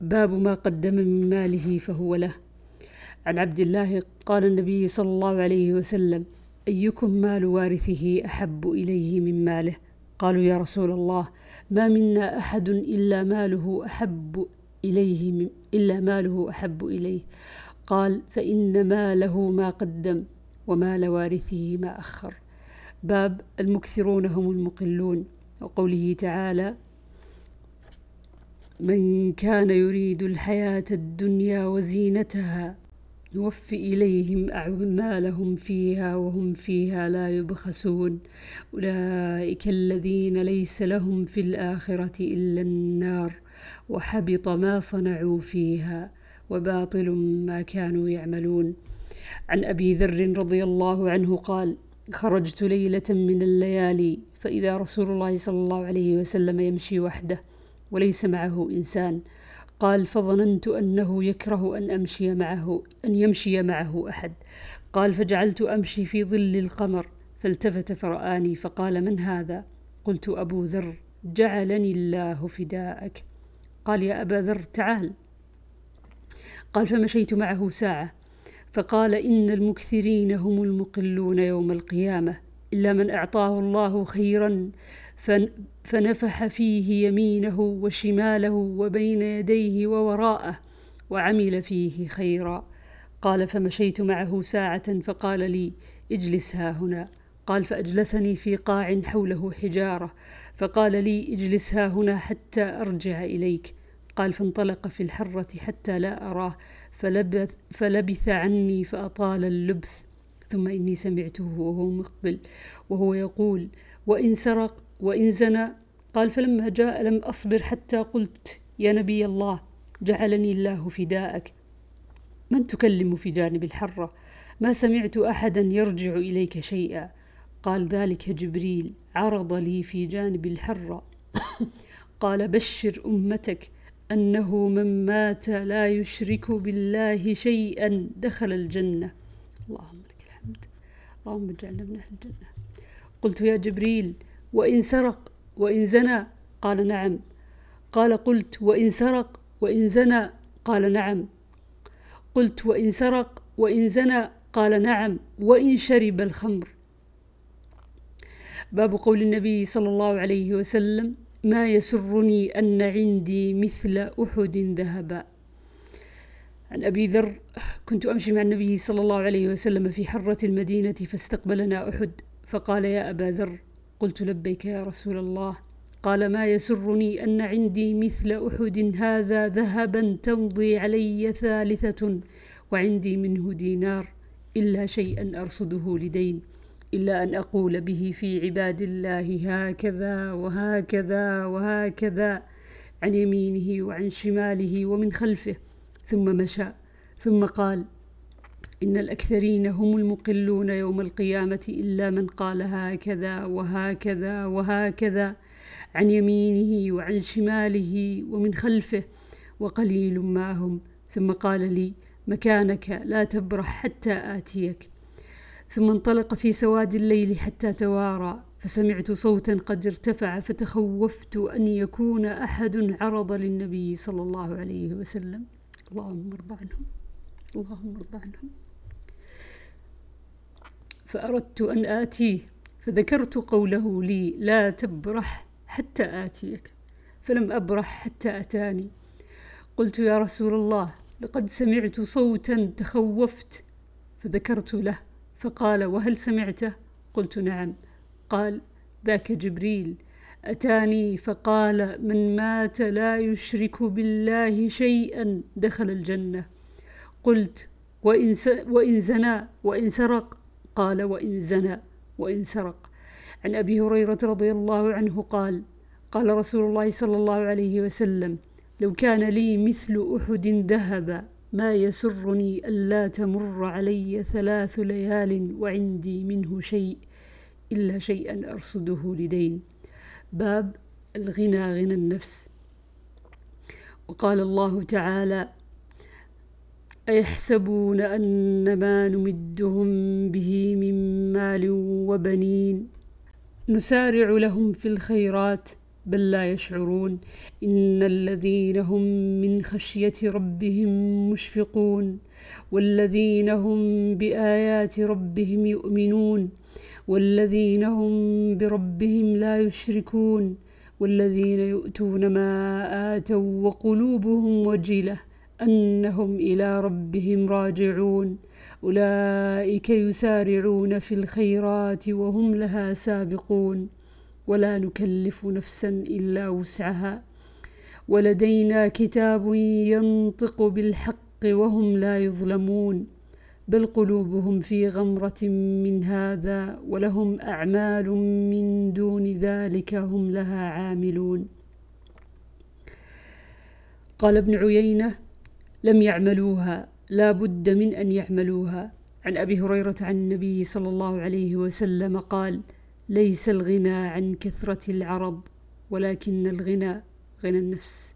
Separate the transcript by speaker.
Speaker 1: باب ما قدم من ماله فهو له. عن عبد الله قال النبي صلى الله عليه وسلم أيكم مال وارثه أحب إليه من ماله؟ قالوا يا رسول الله ما منا أحد إلا ماله أحب إليه من إلا ماله أحب إليه. قال فإن ماله ما قدم ومال وارثه ما أخر. باب المكثرون هم المقلون. وقوله تعالى من كان يريد الحياة الدنيا وزينتها نوفي إليهم أعمالهم فيها وهم فيها لا يبخسون. أولئك الذين ليس لهم في الآخرة إلا النار وحبط ما صنعوا فيها وباطل ما كانوا يعملون. عن أبي ذر رضي الله عنه قال خرجت ليلة من الليالي فإذا رسول الله صلى الله عليه وسلم يمشي وحده وليس معه إنسان. قال فظننت أنه يكره أن أمشي معه أن يمشي معه أحد. قال فجعلت أمشي في ظل القمر فالتفت فرآني فقال من هذا؟ قلت أبو ذر جعلني الله فداءك. قال يا أبا ذر تعال. قال فمشيت معه ساعة. فقال إن المكثرين هم المقلون يوم القيامة إلا من أعطاه الله خيرا فنفح فيه يمينه وشماله وبين يديه ووراءه وعمل فيه خيرا. قال فمشيت معه ساعة فقال لي اجلس ها هنا قال فأجلسني في قاع حوله حجارة فقال لي اجلس ها هنا حتى أرجع إليك قال فانطلق في الحرة حتى لا أراه فلبث, فلبث عني فأطال اللبث ثم إني سمعته وهو مقبل وهو يقول وإن سرق وإن زنى قال فلما جاء لم أصبر حتى قلت يا نبي الله جعلني الله فداءك. من تكلم في جانب الحرة؟ ما سمعت أحدا يرجع إليك شيئا. قال ذلك جبريل عرض لي في جانب الحرة. قال بشر أمتك أنه من مات لا يشرك بالله شيئا دخل الجنة. اللهم لك الحمد. اللهم اجعلنا من أهل الجنة. قلت يا جبريل وإن سرق وإن زنى قال نعم. قال قلت وإن سرق وإن زنى قال نعم. قلت وإن سرق وإن زنى قال نعم. وإن شرب الخمر. باب قول النبي صلى الله عليه وسلم ما يسرني أن عندي مثل أحد ذهبا. عن أبي ذر كنت أمشي مع النبي صلى الله عليه وسلم في حرة المدينة فاستقبلنا أحد فقال يا أبا ذر قلت لبيك يا رسول الله قال ما يسرني أن عندي مثل أحد هذا ذهبا تمضي علي ثالثة وعندي منه دينار إلا شيئا أرصده لدين إلا أن أقول به في عباد الله هكذا وهكذا وهكذا عن يمينه وعن شماله ومن خلفه. ثم مشى ثم قال إن الأكثرين هم المقلون يوم القيامة إلا من قال هكذا وهكذا وهكذا عن يمينه وعن شماله ومن خلفه وقليل ما هم. ثم قال لي مكانك لا تبرح حتى آتيك. ثم انطلق في سواد الليل حتى توارى. فسمعت صوتا قد ارتفع فتخوفت أن يكون أحد عرض للنبي صلى الله عليه وسلم. اللهم ارض عنهم. اللهم ارض عنهم. فأردت أن آتيه فذكرت قوله لي لا تبرح حتى آتيك فلم أبرح حتى أتاني. قلت يا رسول الله لقد سمعت صوتا تخوفت. فذكرت له فقال وهل سمعته؟ قلت نعم. قال ذاك جبريل أتاني. فقال من مات لا يشرك بالله شيئا دخل الجنة. قلت وإن, وإن زنى وإن سرق قال وإن زنى وإن سرق. عن أبي هريرة رضي الله عنه قال قال رسول الله صلى الله عليه وسلم لو كان لي مثل أحد ذهب ما يسرني ألا تمر علي ثلاث ليال وعندي منه شيء إلا شيئا أرصده لدين. باب الغنى غنى النفس. وقال الله تعالى أيحسبون أن ما نمدهم به من مال وبنين. نسارع لهم في الخيرات بل لا يشعرون. إن الذين هم من خشية ربهم مشفقون. والذين هم بآيات ربهم يؤمنون. والذين هم بربهم لا يشركون. والذين يؤتون ما آتوا وقلوبهم وجلة أنهم إلى ربهم راجعون. أولئك يسارعون في الخيرات وهم لها سابقون. ولا نكلف نفسا إلا وسعها. ولدينا كتاب ينطق بالحق وهم لا يظلمون. بل قلوبهم في غمرة من هذا ولهم أعمال من دون ذلك هم لها عاملون. قال ابن عيينة لم يعملوها لا بد من أن يعملوها. عن أبي هريرة عن النبي صلى الله عليه وسلم قال ليس الغنى عن كثرة العرض ولكن الغنى غنى النفس.